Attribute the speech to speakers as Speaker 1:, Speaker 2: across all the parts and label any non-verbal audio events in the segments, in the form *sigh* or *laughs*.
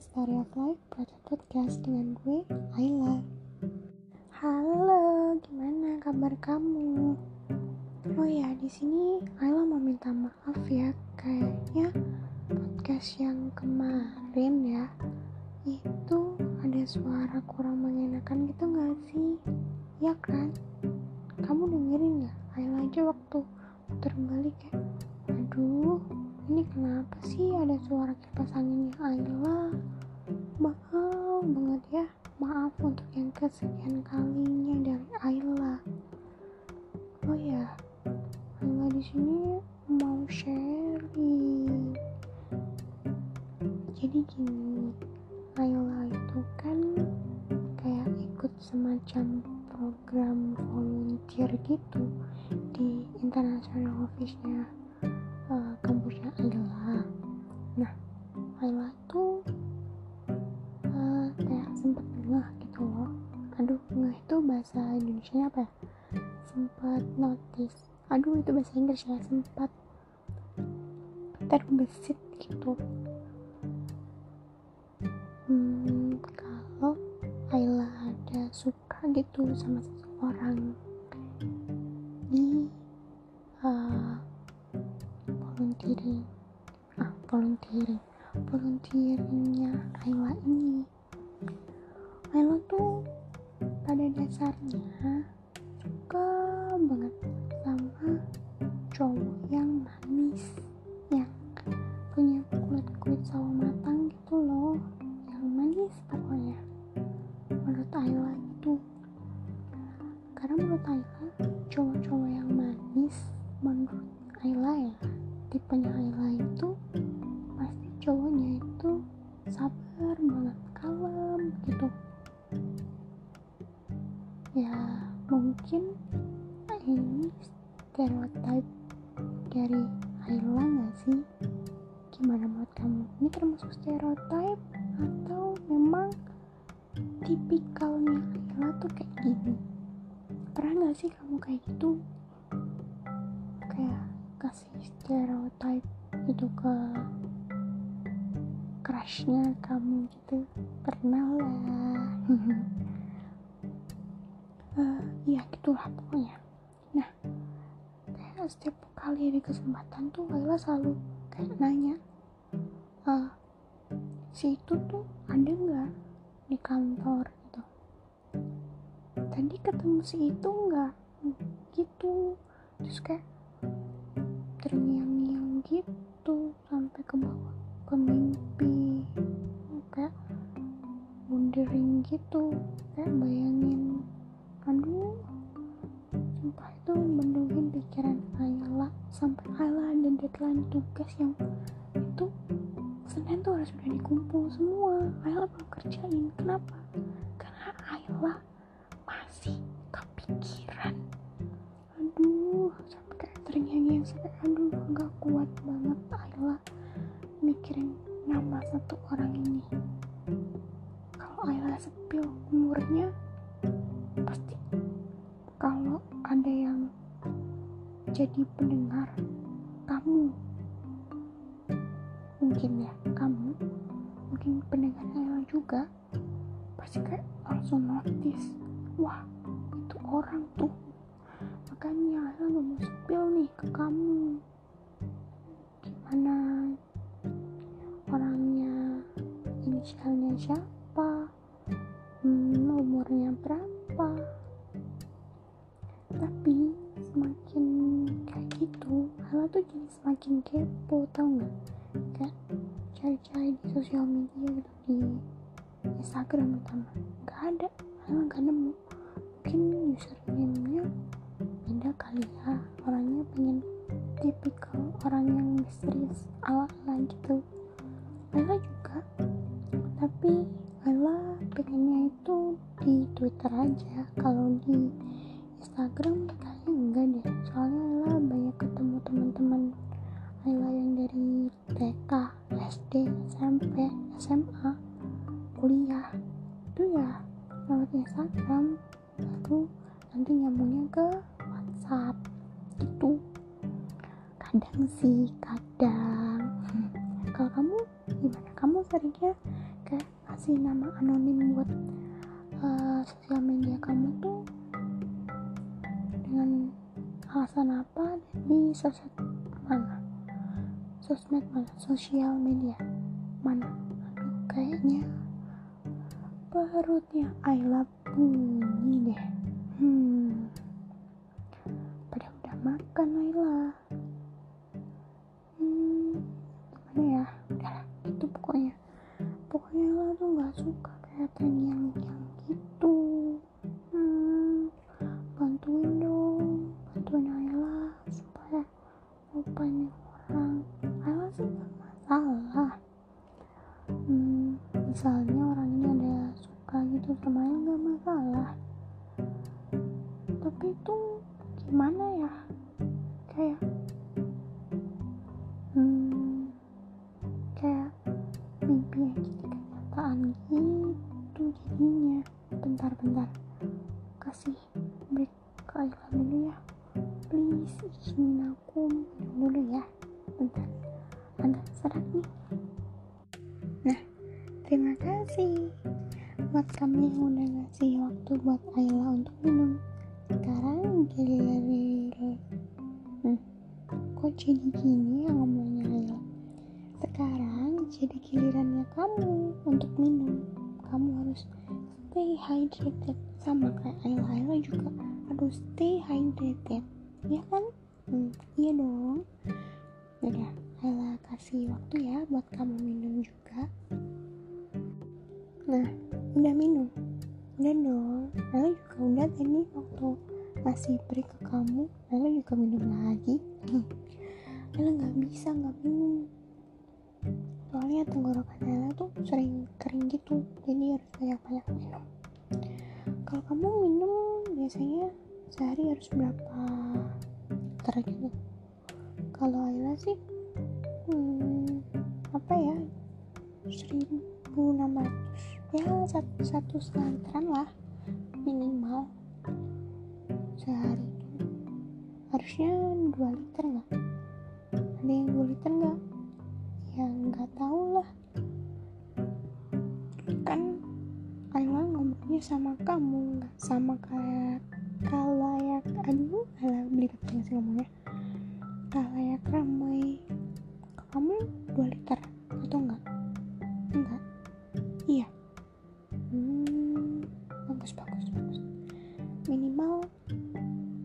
Speaker 1: Story of Life Project Podcast dengan gue, Ayla. Halo, gimana kabar kamu? Oh ya, di sini Ayla mau minta maaf ya, kayaknya podcast yang kemarin ya itu ada suara kurang mengenakan gitu gak sih? Ya kan? Kamu dengerin ya? Ayla aja waktu terbalik ya. Aduh, ini kenapa sih ada suara kipas anginnya Ayla? Maaf banget ya. Maaf untuk yang kesekian kalinya dari Ayla. Oh ya Ayla di sini mau sharing. Jadi gini Ayla itu kan kayak ikut semacam program volunteer gitu di international office-nya Ayla nah Ayla tuh uh, kayak sempet ngeh gitu loh. Aduh ngeh itu bahasa Indonesia apa ya? Sempat notice. Aduh itu bahasa Inggris ya sempat terbesit gitu. Hmm, kalau Ayla ada suka gitu sama seseorang volunteering ah volunteering volunteeringnya Ayla ini. Ayla tuh pada dasarnya tuh kayak gini. Pernah gak sih kamu kayak gitu? Kayak kasih stereotype itu ke crushnya kamu gitu. Pernah lah. Uh, *laughs* ya gitulah pokoknya. Nah kayak setiap kali ada kesempatan tuh Laila selalu kayak nanya uh, si itu tuh ada nggak di kantor gitu tadi ketemu si itu nggak? Gitu. Terus kayak terngiang-ngiang gitu sampai ke bawah ke mimpi. Kayak wondering gitu. Kayak bayangin aduh sumpah itu mendungin pikiran Ayla sampai Ayla ada deadline tugas yang itu Senin tuh harus udah dikumpul semua. Ayla belum kerjain. Kenapa Ayla sepil umurnya pasti kalau ada yang jadi pendengar kamu mungkin ya kamu mungkin pendengar juga pasti kayak langsung notice wah itu orang tuh. Makanya Ayla gak mau sepil nih ke kamu. Gimana orangnya inisialnya siapa umurnya berapa. Tapi semakin kayak gitu Ayla tuh jadi semakin kepo tau nggak? Kayak cari-cari di sosial media gitu di Instagram terutama nggak ada Ayla nggak nemu. Mungkin username-nya beda kali ya. Orangnya pengen tipikal orang yang misterius. Ala-ala gitu. Ayla juga. Tapi Ayla pengennya itu di Twitter aja. Kalau di Instagram kayaknya enggak deh. Soalnya Ayla banyak ketemu teman-teman Ayla yang dari TK, SD, SMP, SMA, kuliah. Itu ya lewat Instagram. Baru nanti nyambungnya ke WhatsApp. Gitu. Kadang sih kadang. *laughs* Kalau kamu gimana? Kamu seringnya ke ngasih nama anonim buat sosial media kamu tuh dengan alasan apa? Di sosmed mana? Sosmed mana? Sosial media mana? Aduh kayaknya perutnya Ayla bunyi deh. Hmm. Pada udah makan mimpi jadi kenyataan gitu jadinya. Bentar-bentar. Kasih break ke Ayla dulu ya. Please izinin aku minum dulu ya. Bentar. Agak serak nih. Nah terima kasih. Buat kamu yang udah ngasih waktu buat Ayla untuk hydrated sama kayak Ayla Ayla juga. Harus stay hydrated. Ya kan? Hmm, iya dong. Udah Ayla kasih waktu ya buat kamu minum juga. Nah udah minum? Udah dong. Ayla juga udah tadi waktu ngasih break ke kamu Ayla juga minum lagi. *laughs* Ayla nggak bisa nggak minum. Soalnya tenggorokan Ayla tuh sering kering gitu jadi harus banyak-banyak minum kalau kamu minum biasanya sehari harus berapa liter gitu? Kalau Ayla sih hmm, apa ya 1600 ya satu, satu literan lah minimal sehari. Harusnya 2 liter nggak? Ada yang 2 liter nggak? Ya nggak tahu lah Ngomongnya sama kamu. Nggak sama kayak kalayak aduh alah belibet banget sih ngomongnya. Kalayak ramai. Kamu 2 liter? Atau enggak? Enggak. Iya. Hmm bagus bagus bagus. Minimal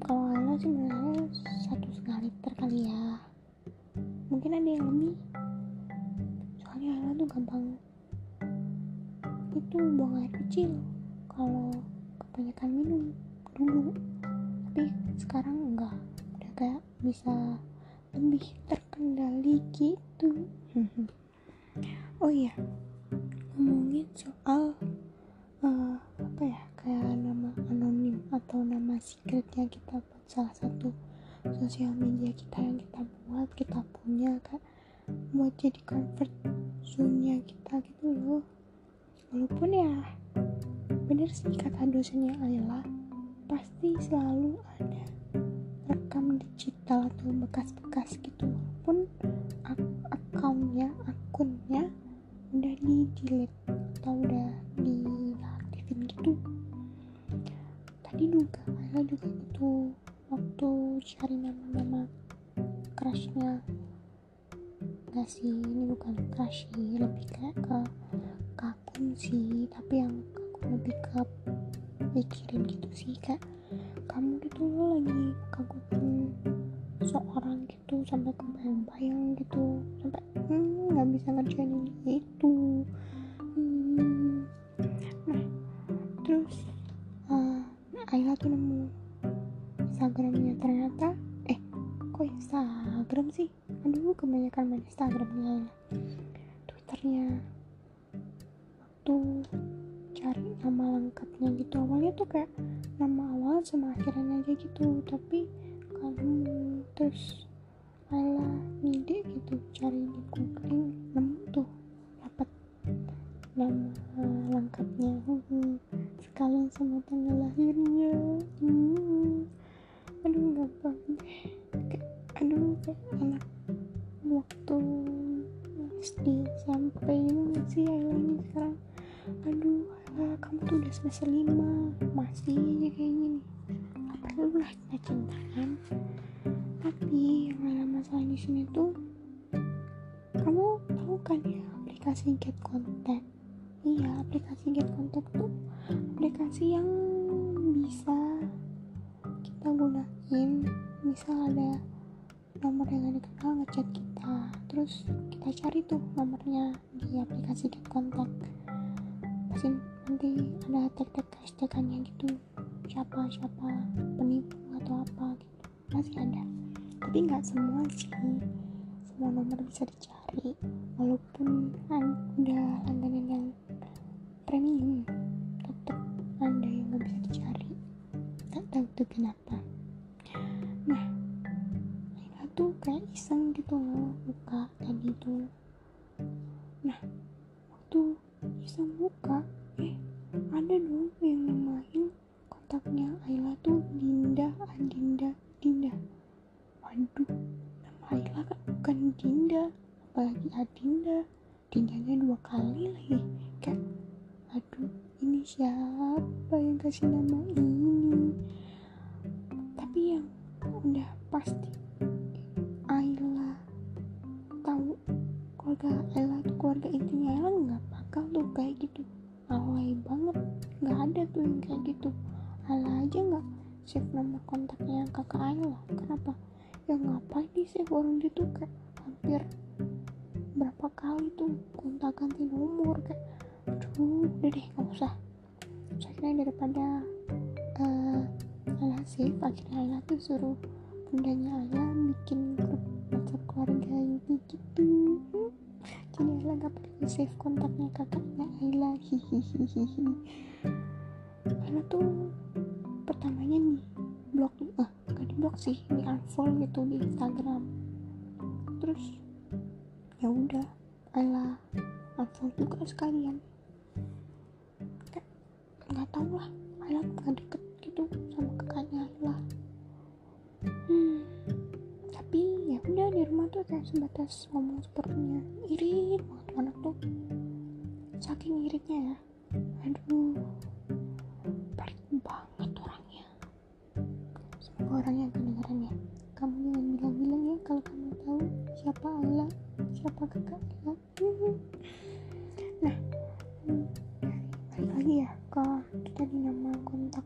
Speaker 1: kalau Ayla sih menurut satu setengah liter kali ya. Mungkin ada yang lebih. Soalnya Ayla tuh gampang. Itu buang air kecil media kita yang kita buat kita punya kan buat jadi comfort zone-nya kita gitu loh. Walaupun ya bener sih kata dosennya Ayla pasti selalu ada rekam digital atau bekas-bekas gitu. Walaupun ak akunnya akunnya udah di delete cari nama-nama crushnya. Gak sih ini bukan crush sih lebih kayak ke kagum sih. Tapi yang kagum lebih ke mikirin gitu sih kayak kamu gitu lo lagi kagumin seorang gitu sampai kebayang-bayang gitu. Sampai hmm nggak bisa ngerjain ini itu lengkapnya gitu. Awalnya tuh kayak nama awal sama akhirnya aja gitu. Tapi kamu terus Ayla ngide gitu cari di googling nemu tuh dapat nama lengkapnya. Hmm, sekalian sama tanggal lahirnya. Hmm. aduh deh kayak aduh kayak anak waktu SD sampai ini sih ini sekarang. Aduh Kamu tuh udah semester lima. Masih aja kayak gini gak perlu lah kita cintaan. Tapi yang ada masalah di sini tuh kamu tahu kan ya aplikasi Get Contact iya aplikasi Get Contact tuh aplikasi yang bisa kita gunain. Misal ada nomor yang gak dikenal ngechat kita. Terus kita cari tuh nomornya di aplikasi Get Contact pasti nanti ada tag-tag hashtagannya gitu. Siapa siapa penipu atau apa gitu. Masih ada. Tapi nggak semua sih. Semua nomor bisa dicari. Walaupun udah langganan yang premium tetap ada yang nggak bisa dicari. Nggak tahu tuh kenapa. Nah Laila tuh kayak iseng gitu loh buka tadi tuh. Nah waktu iseng buka. Eh ada dong yang namain kontaknya Ayla tuh Dinda Adinda Dinda waduh nama Ayla kan bukan Dinda apalagi Adinda Dindanya dua kali lagi. Kayak aduh ini siapa yang kasih nama ini? Tapi yang udah pasti keluarga tuh keluarga intinya. Ayla nggak bakal tuh kayak gitu. Alay banget. Nggak ada tuh yang kayak gitu. Ayla aja nggak. Save nomor kontaknya kakak Ayla kenapa? Ya ngapain di save orang dia tuh kayak hampir berapa kali tuh kontak ganti nomor kayak aduh udah deh nggak usah. Saya daripada uh, Ayla save akhirnya Ayla tuh suruh bundanya Ayla bikin grup WhatsApp keluarga inti gitu jadi Ayla gak perlu save kontaknya kakaknya Ayla. Hihihihi. Ayla tuh pertamanya nih blok ah gak di blok sih di unfollow gitu di Instagram. Terus ya udah Ayla unfollow juga sekalian. Nggak tahu lah Ayla gak deket gitu sama kakaknya Ayla rumah tuh kayak sebatas ngomong sepertinya irit banget anak tuh. Saking iritnya ya. Aduh pelit banget orangnya. Semoga orangnya kedengeran ya. Kamu jangan bilang-bilang ya kalau kamu tahu siapa Ayla siapa kakak Ayla nah balik lagi ya ke tadi nama kontak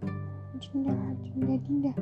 Speaker 1: Jinda Jinda Dinda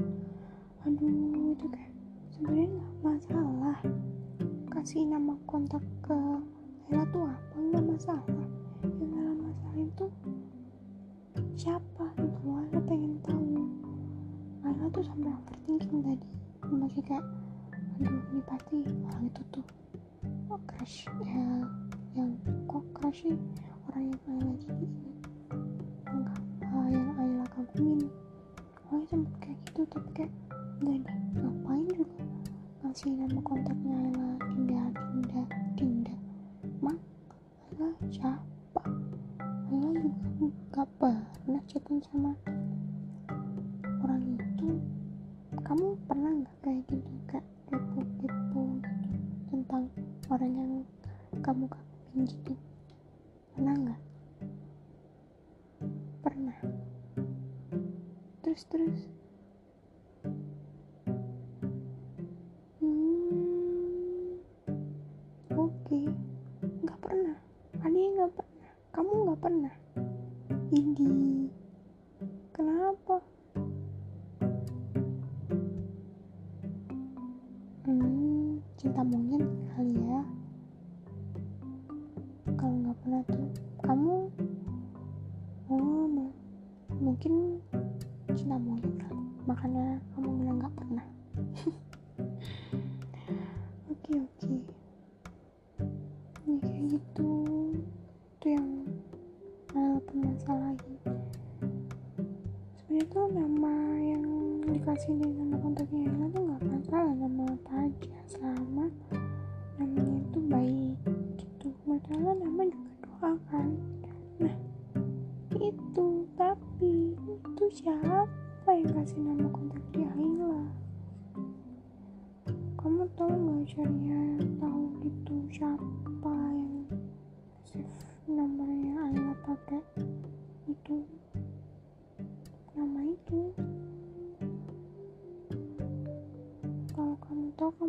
Speaker 1: gitu itu yang uh, permasalahan sebenarnya tuh nama yang dikasih di nama kontaknya Ella tuh nggak masalah nama apa aja. Selama namanya itu baik gitu. Masalah nama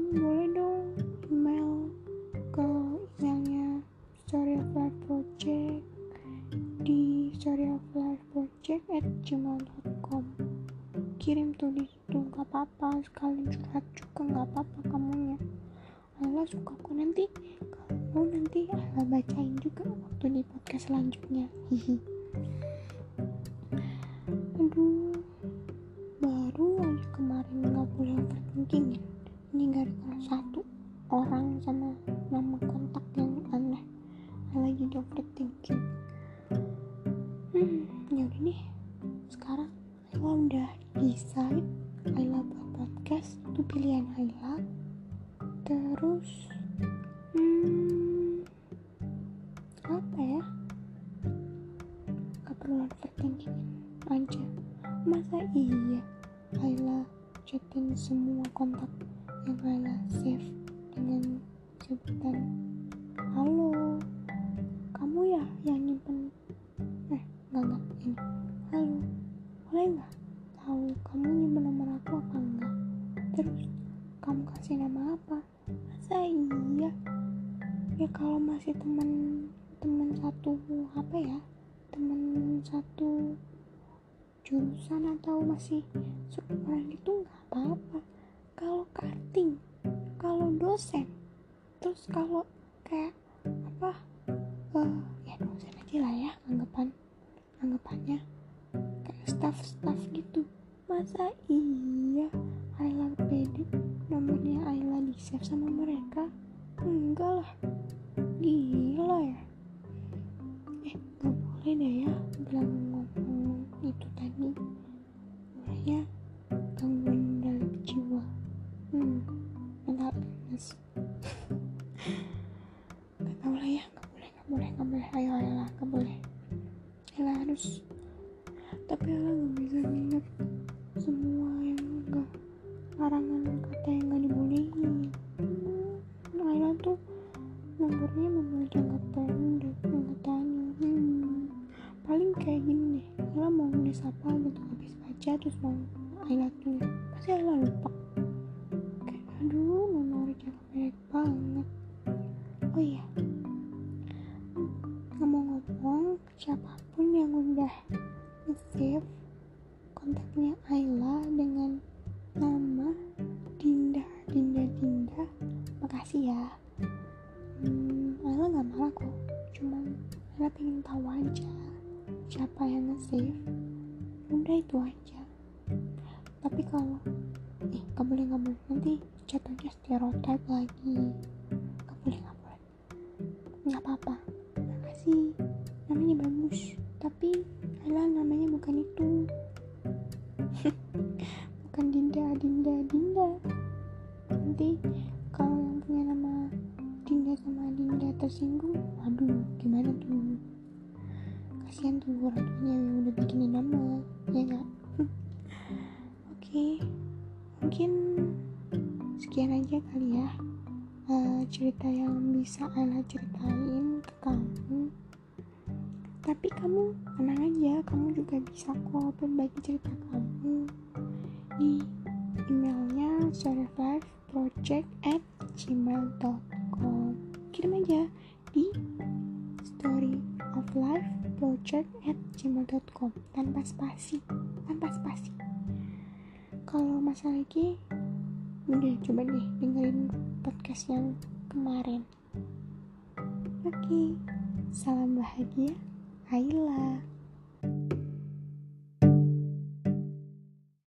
Speaker 1: boleh dong email ke emailnya story of life project di story of life project at gmail.com kirim tuh di situ nggak apa-apa sekalian curhat juga decide Ayla buat podcast itu pilihan Ayla terus hmm, apa ya? Gak perlu overthinking aja. Masa iya Ayla chatin semua kontak yang Ayla save dengan sebutan? Halo kamu ya yang nyimpen? Eh enggak enggak ini. Halo boleh nggak kasih nama apa? Masa iya? Ya kalau masih teman teman satu apa ya? Teman satu jurusan atau masih seumuran itu nggak apa-apa. Kalau karting kalau dosen terus kalau kayak apa uh, ya dosen aja lah ya anggapan anggapannya. Kayak staff-staff gitu masa iya Ayla pede nomornya Ayla di save sama mereka? Enggak lah kayak gini deh Ayla mau nulis apa gitu habis baca terus mau Ayla tulis pasti Ayla lupa. Kayak aduh nomor jangka pendek banget. Oh iya gak boleh gak boleh nanti jatuhnya stereotype lagi. Gak boleh gak boleh. Nggak apa-apa. Makasih. Namanya bagus. Tapi Ayla namanya bukan itu. *laughs* Bukan Dinda Dinda Dinda. Nanti kalau yang punya nama Dinda sama Dinda tersinggung aduh gimana tuh tapi kamu tenang aja kamu juga bisa kok berbagi cerita kamu. Di emailnya project at gmail.com kirim aja di story of life project at gmail.com tanpa spasi tanpa spasi. Kalau masalah lagi udah coba deh dengerin podcast yang kemarin. Oke salam bahagia Ayla